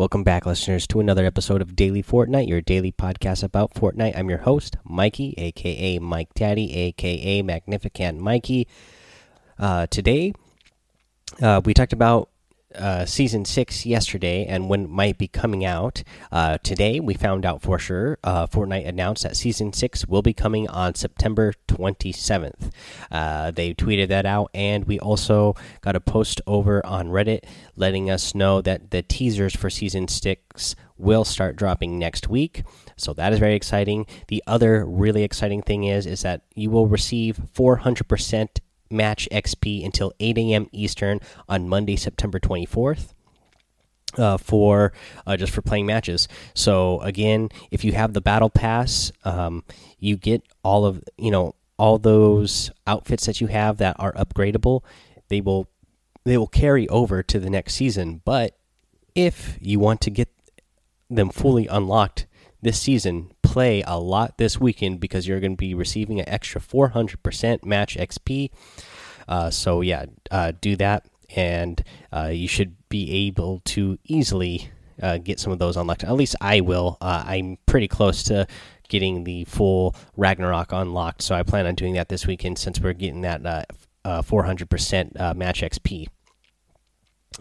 Welcome back, listeners, to another episode of Daily Fortnite, your daily podcast about Fortnite. I'm your host, Mikey, aka Mike Daddy, aka Magnificent Mikey. Uh, today, uh, we talked about uh, season six yesterday and when it might be coming out. Uh, today, we found out for sure. Uh, Fortnite announced that season six will be coming on September 27th. Uh, they tweeted that out, and we also got a post over on Reddit letting us know that the teasers for season six will start dropping next week. So that is very exciting. The other really exciting thing is is that you will receive 400% match XP until 8 a.m. Eastern on Monday, September 24th. Uh, for uh, just for playing matches. So again, if you have the battle pass, um, you get all of you know all those outfits that you have that are upgradable. They will they will carry over to the next season. But if you want to get them fully unlocked this season, play a lot this weekend because you're going to be receiving an extra 400% match XP. Uh, so yeah, uh, do that, and uh, you should be able to easily uh, get some of those unlocked. At least I will. Uh, I'm pretty close to getting the full Ragnarok unlocked, so I plan on doing that this weekend since we're getting that 400% match XP.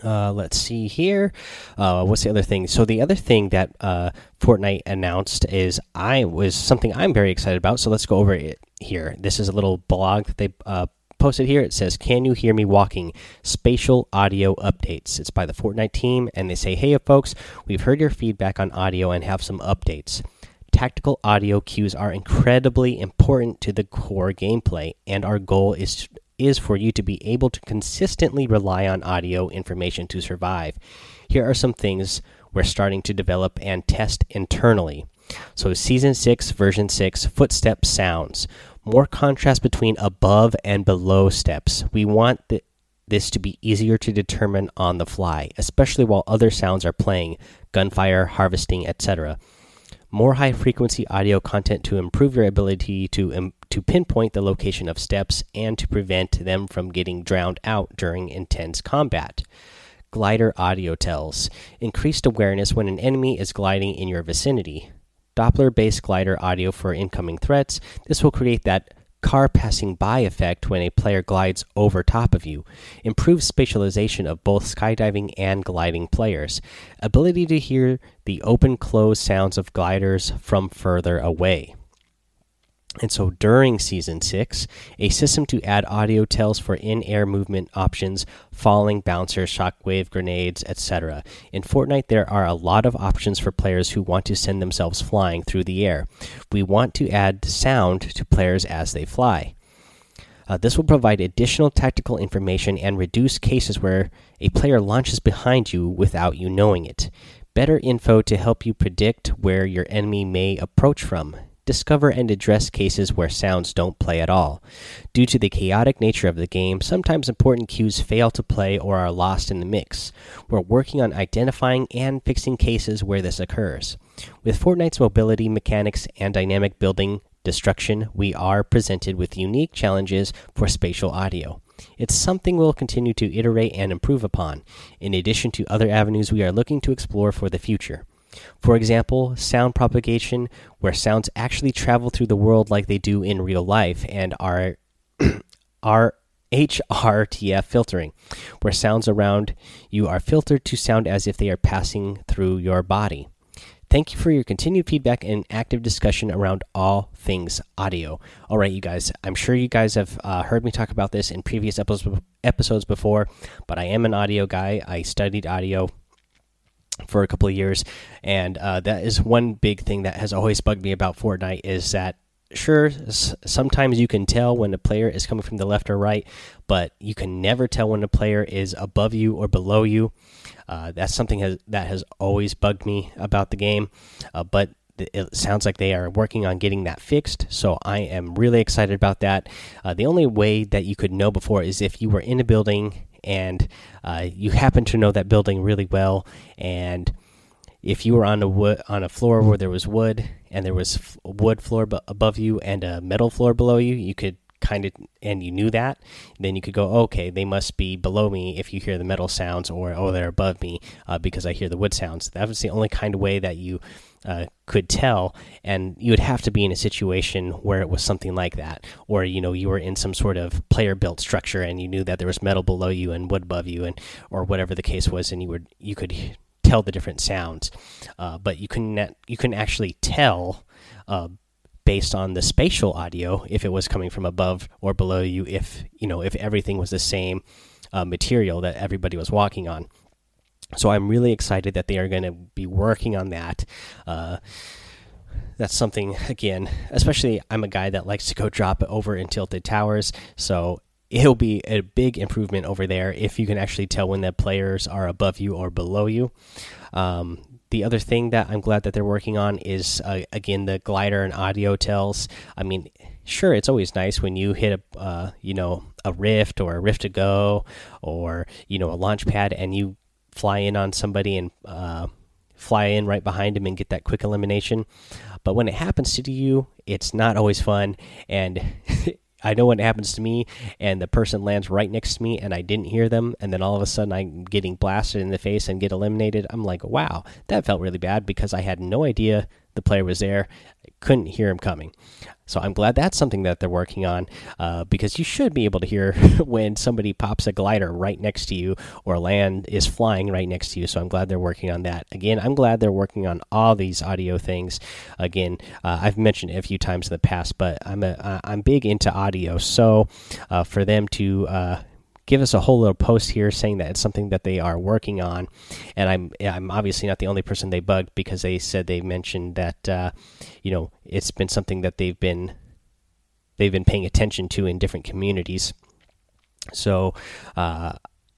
Uh, let's see here. Uh, what's the other thing? So the other thing that uh, Fortnite announced is I was something I'm very excited about. So let's go over it here. This is a little blog that they uh, posted here. It says, "Can you hear me walking?" Spatial audio updates. It's by the Fortnite team, and they say, "Hey, folks, we've heard your feedback on audio and have some updates." Tactical audio cues are incredibly important to the core gameplay, and our goal is is for you to be able to consistently rely on audio information to survive. Here are some things we're starting to develop and test internally. So, Season 6, Version 6, footstep sounds. More contrast between above and below steps. We want th this to be easier to determine on the fly, especially while other sounds are playing, gunfire, harvesting, etc more high frequency audio content to improve your ability to um, to pinpoint the location of steps and to prevent them from getting drowned out during intense combat. Glider audio tells increased awareness when an enemy is gliding in your vicinity. Doppler based glider audio for incoming threats. This will create that car passing by effect when a player glides over top of you, improves spatialization of both skydiving and gliding players, ability to hear the open close sounds of gliders from further away. And so during season six, a system to add audio tells for in air movement options, falling, bouncers, shockwave, grenades, etc. In Fortnite, there are a lot of options for players who want to send themselves flying through the air. We want to add sound to players as they fly. Uh, this will provide additional tactical information and reduce cases where a player launches behind you without you knowing it. Better info to help you predict where your enemy may approach from discover and address cases where sounds don't play at all. Due to the chaotic nature of the game, sometimes important cues fail to play or are lost in the mix. We're working on identifying and fixing cases where this occurs. With Fortnite's mobility mechanics and dynamic building destruction, we are presented with unique challenges for spatial audio. It's something we'll continue to iterate and improve upon, in addition to other avenues we are looking to explore for the future. For example, sound propagation, where sounds actually travel through the world like they do in real life, and our our HRTF filtering, where sounds around you are filtered to sound as if they are passing through your body. Thank you for your continued feedback and active discussion around all things audio. All right, you guys, I'm sure you guys have uh, heard me talk about this in previous episodes before, but I am an audio guy. I studied audio for a couple of years, and uh, that is one big thing that has always bugged me about Fortnite is that sure sometimes you can tell when a player is coming from the left or right, but you can never tell when a player is above you or below you. Uh, that's something has, that has always bugged me about the game, uh, but it sounds like they are working on getting that fixed. So I am really excited about that. Uh, the only way that you could know before is if you were in a building and uh, you happen to know that building really well, and if you were on a wood on a floor where there was wood and there was wood floor above you and a metal floor below you, you could kind of and you knew that, then you could go, okay, they must be below me if you hear the metal sounds, or oh, they're above me uh, because I hear the wood sounds. That was the only kind of way that you uh, could tell, and you would have to be in a situation where it was something like that, or you know you were in some sort of player built structure and you knew that there was metal below you and wood above you, and or whatever the case was, and you would you could tell the different sounds, uh, but you couldn't you couldn't actually tell uh, based on the spatial audio if it was coming from above or below you if you know if everything was the same uh, material that everybody was walking on. So i'm really excited that they are going to be working on that. Uh, that's something again especially i'm a guy that likes to go drop over in tilted towers so it'll be a big improvement over there if you can actually tell when the players are above you or below you. Um, the other thing that I'm glad that they're working on is uh, again the glider and audio tells. I mean, sure, it's always nice when you hit a uh, you know a rift or a rift to go or you know a launch pad and you fly in on somebody and uh, fly in right behind him and get that quick elimination. But when it happens to you, it's not always fun and I know what happens to me and the person lands right next to me and I didn't hear them and then all of a sudden I'm getting blasted in the face and get eliminated. I'm like, wow, that felt really bad because I had no idea the player was there. Couldn't hear him coming. So I'm glad that's something that they're working on uh, because you should be able to hear when somebody pops a glider right next to you or land is flying right next to you. So I'm glad they're working on that. Again, I'm glad they're working on all these audio things. Again, uh, I've mentioned it a few times in the past, but I'm a, I'm big into audio. So uh, for them to uh, give us a whole little post here saying that it's something that they are working on. And I'm I'm obviously not the only person they bugged because they said they mentioned that uh, you know it's been something that they've been they've been paying attention to in different communities. So. Uh,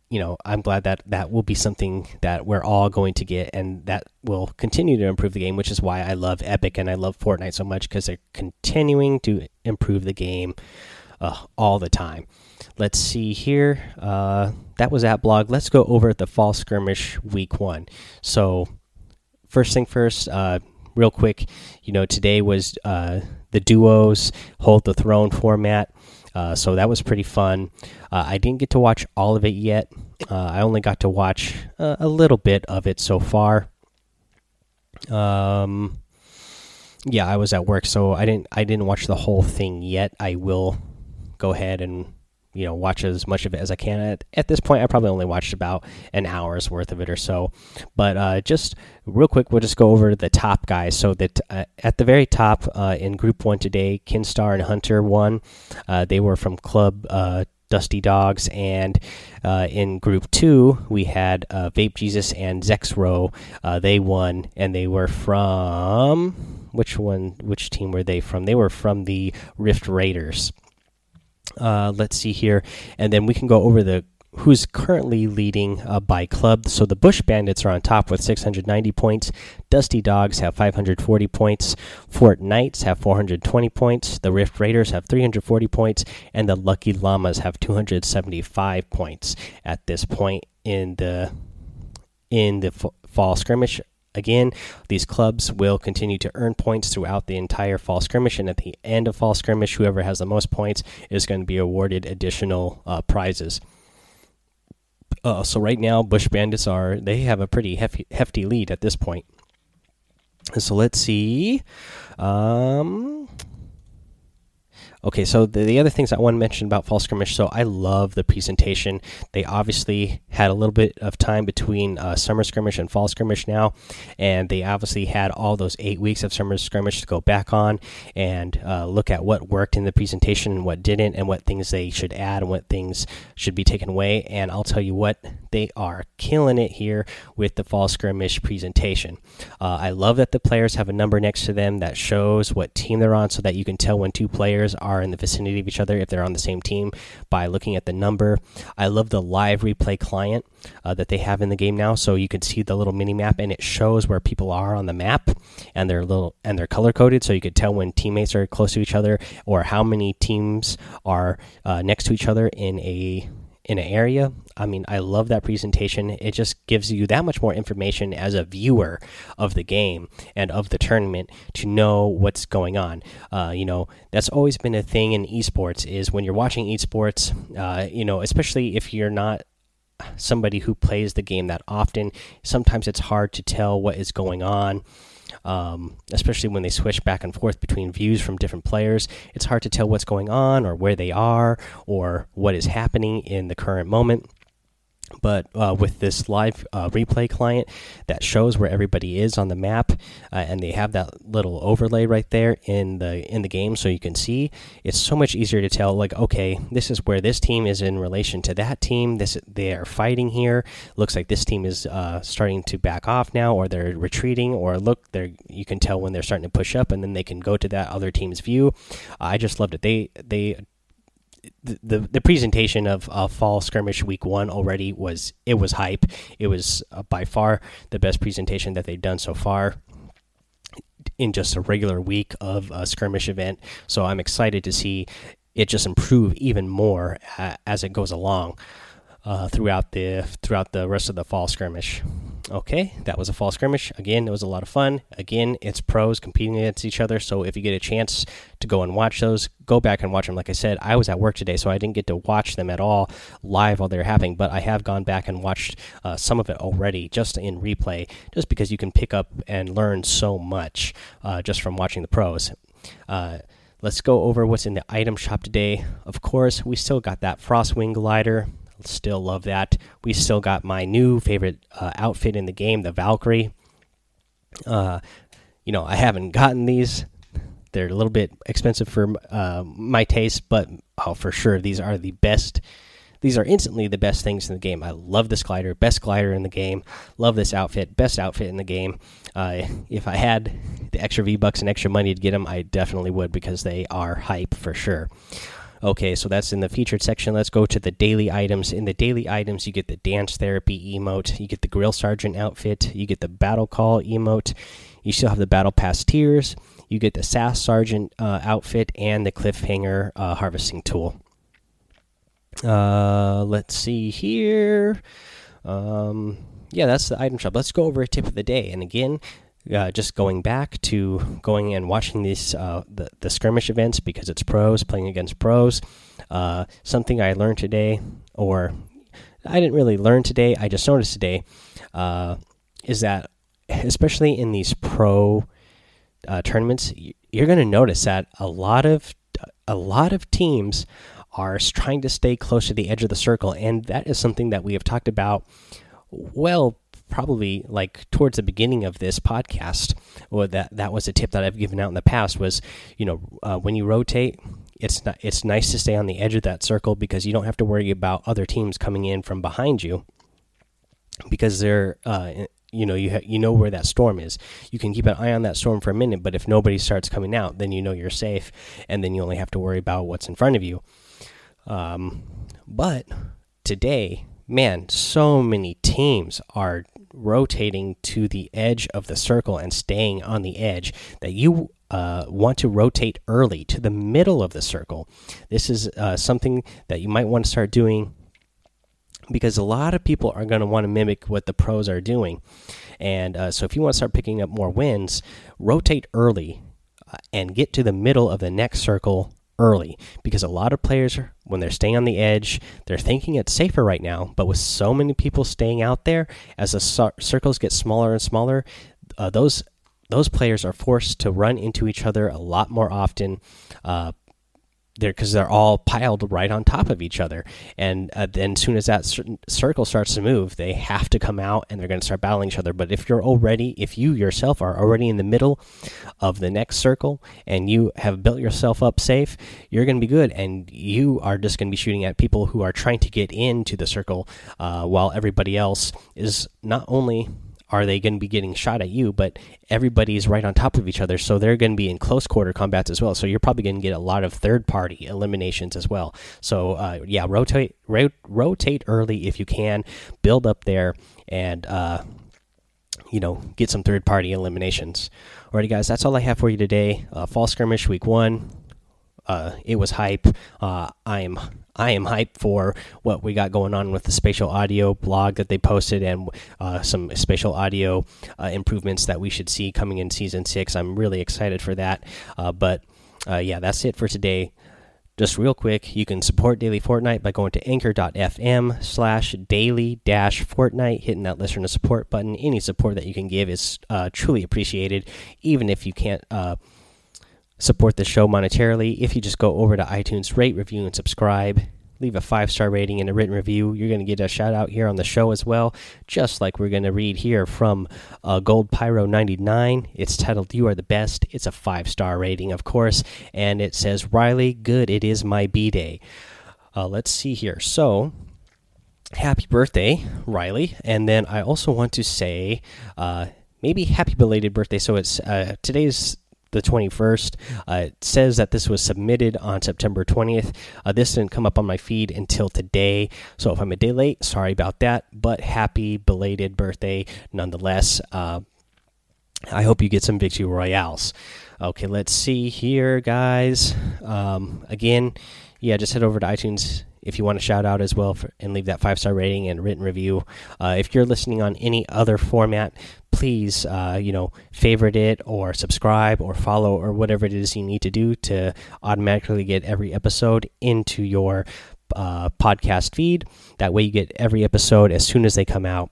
you know, I'm glad that that will be something that we're all going to get, and that will continue to improve the game. Which is why I love Epic and I love Fortnite so much because they're continuing to improve the game uh, all the time. Let's see here. Uh, that was at blog. Let's go over the fall skirmish week one. So, first thing first, uh, real quick, you know, today was uh, the duos hold the throne format. Uh, so that was pretty fun. Uh, I didn't get to watch all of it yet. I only got to watch a, a little bit of it so far. Um, yeah, I was at work, so I didn't. I didn't watch the whole thing yet. I will go ahead and you know watch as much of it as I can. At, at this point, I probably only watched about an hour's worth of it or so. But uh, just real quick, we'll just go over the top guys. So that uh, at the very top uh, in Group One today, Kinstaar and Hunter won. Uh, they were from Club. Uh, Dusty Dogs, and uh, in Group Two we had Vape Jesus and Zexrow. Uh they won, and they were from which one? Which team were they from? They were from the Rift Raiders. Uh, let's see here, and then we can go over the who's currently leading uh, by club. So the Bush Bandits are on top with 690 points. Dusty Dogs have 540 points. Fort Knights have 420 points. The Rift Raiders have 340 points, and the Lucky Llamas have 275 points at this point in the in the fall skirmish. Again, these clubs will continue to earn points throughout the entire fall skirmish, and at the end of fall skirmish, whoever has the most points is going to be awarded additional uh, prizes. Uh, so right now, Bush Bandits are they have a pretty hefty, hefty lead at this point. So let's see. Um, Okay, so the, the other things I want to mention about Fall Skirmish, so I love the presentation. They obviously had a little bit of time between uh, Summer Skirmish and Fall Skirmish now, and they obviously had all those eight weeks of Summer Skirmish to go back on and uh, look at what worked in the presentation and what didn't, and what things they should add and what things should be taken away. And I'll tell you what, they are killing it here with the Fall Skirmish presentation. Uh, I love that the players have a number next to them that shows what team they're on so that you can tell when two players are are in the vicinity of each other if they're on the same team by looking at the number. I love the live replay client uh, that they have in the game now, so you can see the little mini map and it shows where people are on the map and they're little and they're color coded, so you could tell when teammates are close to each other or how many teams are uh, next to each other in a in an area. I mean, I love that presentation. It just gives you that much more information as a viewer of the game and of the tournament to know what's going on. Uh, you know, that's always been a thing in esports is when you're watching esports, uh, you know, especially if you're not somebody who plays the game that often, sometimes it's hard to tell what is going on um, especially when they switch back and forth between views from different players. It's hard to tell what's going on or where they are or what is happening in the current moment but uh, with this live uh, replay client that shows where everybody is on the map uh, and they have that little overlay right there in the in the game so you can see it's so much easier to tell like okay this is where this team is in relation to that team. This they are fighting here. Looks like this team is uh, starting to back off now or they're retreating or look they're you can tell when they're starting to push up and then they can go to that other team's view. I just loved it. They they the, the presentation of uh, fall skirmish week one already was it was hype. It was uh, by far the best presentation that they've done so far in just a regular week of a skirmish event. So I'm excited to see it just improve even more uh, as it goes along uh, throughout the throughout the rest of the fall skirmish. Okay, that was a fall skirmish. Again, it was a lot of fun. Again, it's pros competing against each other. So if you get a chance to go and watch those, go back and watch them. Like I said, I was at work today, so I didn't get to watch them at all live while they were happening. But I have gone back and watched uh, some of it already, just in replay, just because you can pick up and learn so much uh, just from watching the pros. Uh, let's go over what's in the item shop today. Of course, we still got that Frostwing glider Still love that. We still got my new favorite uh, outfit in the game, the Valkyrie. Uh, you know, I haven't gotten these. They're a little bit expensive for uh, my taste, but oh, for sure, these are the best. These are instantly the best things in the game. I love this glider, best glider in the game. Love this outfit, best outfit in the game. Uh, if I had the extra V bucks and extra money to get them, I definitely would because they are hype for sure. Okay, so that's in the featured section. Let's go to the daily items. In the daily items, you get the dance therapy emote, you get the grill sergeant outfit, you get the battle call emote, you still have the battle pass tiers, you get the Sash Sergeant uh, outfit, and the cliffhanger uh, harvesting tool. Uh, let's see here. Um, yeah, that's the item shop. Let's go over a tip of the day. And again, uh, just going back to going and watching these uh, the, the skirmish events because it's pros playing against pros. Uh, something I learned today, or I didn't really learn today, I just noticed today, uh, is that especially in these pro uh, tournaments, you're going to notice that a lot of a lot of teams are trying to stay close to the edge of the circle, and that is something that we have talked about well probably like towards the beginning of this podcast or that that was a tip that I've given out in the past was you know uh, when you rotate it's not it's nice to stay on the edge of that circle because you don't have to worry about other teams coming in from behind you because they're uh, you know you you know where that storm is. You can keep an eye on that storm for a minute but if nobody starts coming out then you know you're safe and then you only have to worry about what's in front of you. Um, but today man, so many teams are rotating to the edge of the circle and staying on the edge that you uh, want to rotate early to the middle of the circle. This is uh, something that you might want to start doing because a lot of people are going to want to mimic what the pros are doing. And uh, so, if you want to start picking up more wins, rotate early uh, and get to the middle of the next circle early because a lot of players when they're staying on the edge they're thinking it's safer right now but with so many people staying out there as the circles get smaller and smaller uh, those those players are forced to run into each other a lot more often uh, there because they're all piled right on top of each other. And uh, then as soon as that circle starts to move they have to come out and they're going to start battling each other. But if you're already if you yourself are already in the middle of the next circle and you have built yourself up safe you're going to be good. And you are just going to be shooting at people who are trying to get into the circle uh, while everybody else is not only are they going to be getting shot at you? But everybody's right on top of each other, so they're going to be in close quarter combats as well. So you're probably going to get a lot of third party eliminations as well. So uh, yeah, rotate ro rotate early if you can, build up there, and uh, you know get some third party eliminations. Alrighty, guys, that's all I have for you today. Uh, fall skirmish week one. Uh, it was hype. Uh, I'm I am hyped for what we got going on with the spatial audio blog that they posted and uh, some spatial audio uh, improvements that we should see coming in season six. I'm really excited for that. Uh, but uh, yeah, that's it for today. Just real quick, you can support Daily Fortnite by going to anchor.fm slash daily dash Fortnite, hitting that listener support button. Any support that you can give is truly appreciated, even if you can't support the show monetarily. If you just go over to iTunes, rate, review, and subscribe, leave a five star rating and a written review, you're going to get a shout out here on the show as well, just like we're going to read here from uh, Gold Pyro 99. It's titled You Are the Best. It's a five star rating, of course, and it says, Riley, good, it is my B day. Uh, let's see here. So, happy birthday, Riley. And then I also want to say, uh, maybe happy belated birthday. So it's uh, today's the 21st. Uh, it says that this was submitted on September 20th. Uh, this didn't come up on my feed until today. So if I'm a day late, sorry about that. But happy belated birthday nonetheless. Uh, I hope you get some victory royales. Okay, let's see here, guys. Um, again, yeah, just head over to iTunes if you want to shout out as well for, and leave that five star rating and written review. Uh, if you're listening on any other format, please, uh, you know, favorite it or subscribe or follow or whatever it is you need to do to automatically get every episode into your uh, podcast feed. That way, you get every episode as soon as they come out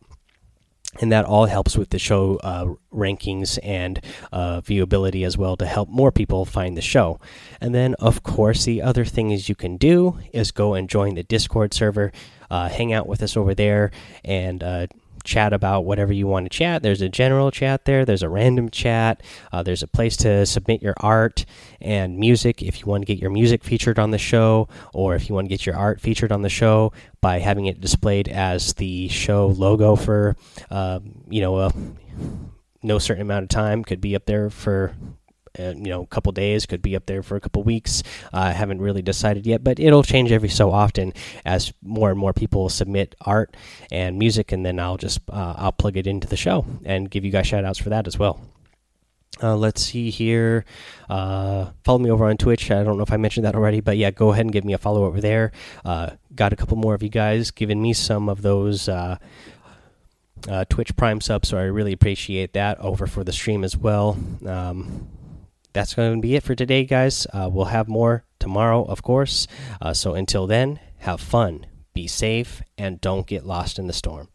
and that all helps with the show uh, rankings and uh, viewability as well to help more people find the show. And then, of course, the other thing is you can do is go and join the Discord server, uh, hang out with us over there, and uh, chat about whatever you want to chat. There's a general chat there, there's a random chat, uh, there's a place to submit your art and music if you want to get your music featured on the show, or if you want to get your art featured on the show by having it displayed as the show logo for, uh, you know, a no certain amount of time. Could be up there for you know a couple days could be up there for a couple weeks i uh, haven't really decided yet but it'll change every so often as more and more people submit art and music and then i'll just uh, i'll plug it into the show and give you guys shout outs for that as well uh, let's see here. Uh, follow me over on Twitch. I don't know if I mentioned that already, but yeah, go ahead and give me a follow over there. Uh, got a couple more of you guys giving me some of those uh, uh, Twitch Prime subs, so I really appreciate that over for the stream as well. Um, that's going to be it for today, guys. Uh, we'll have more tomorrow, of course. Uh, so until then, have fun, be safe, and don't get lost in the storm.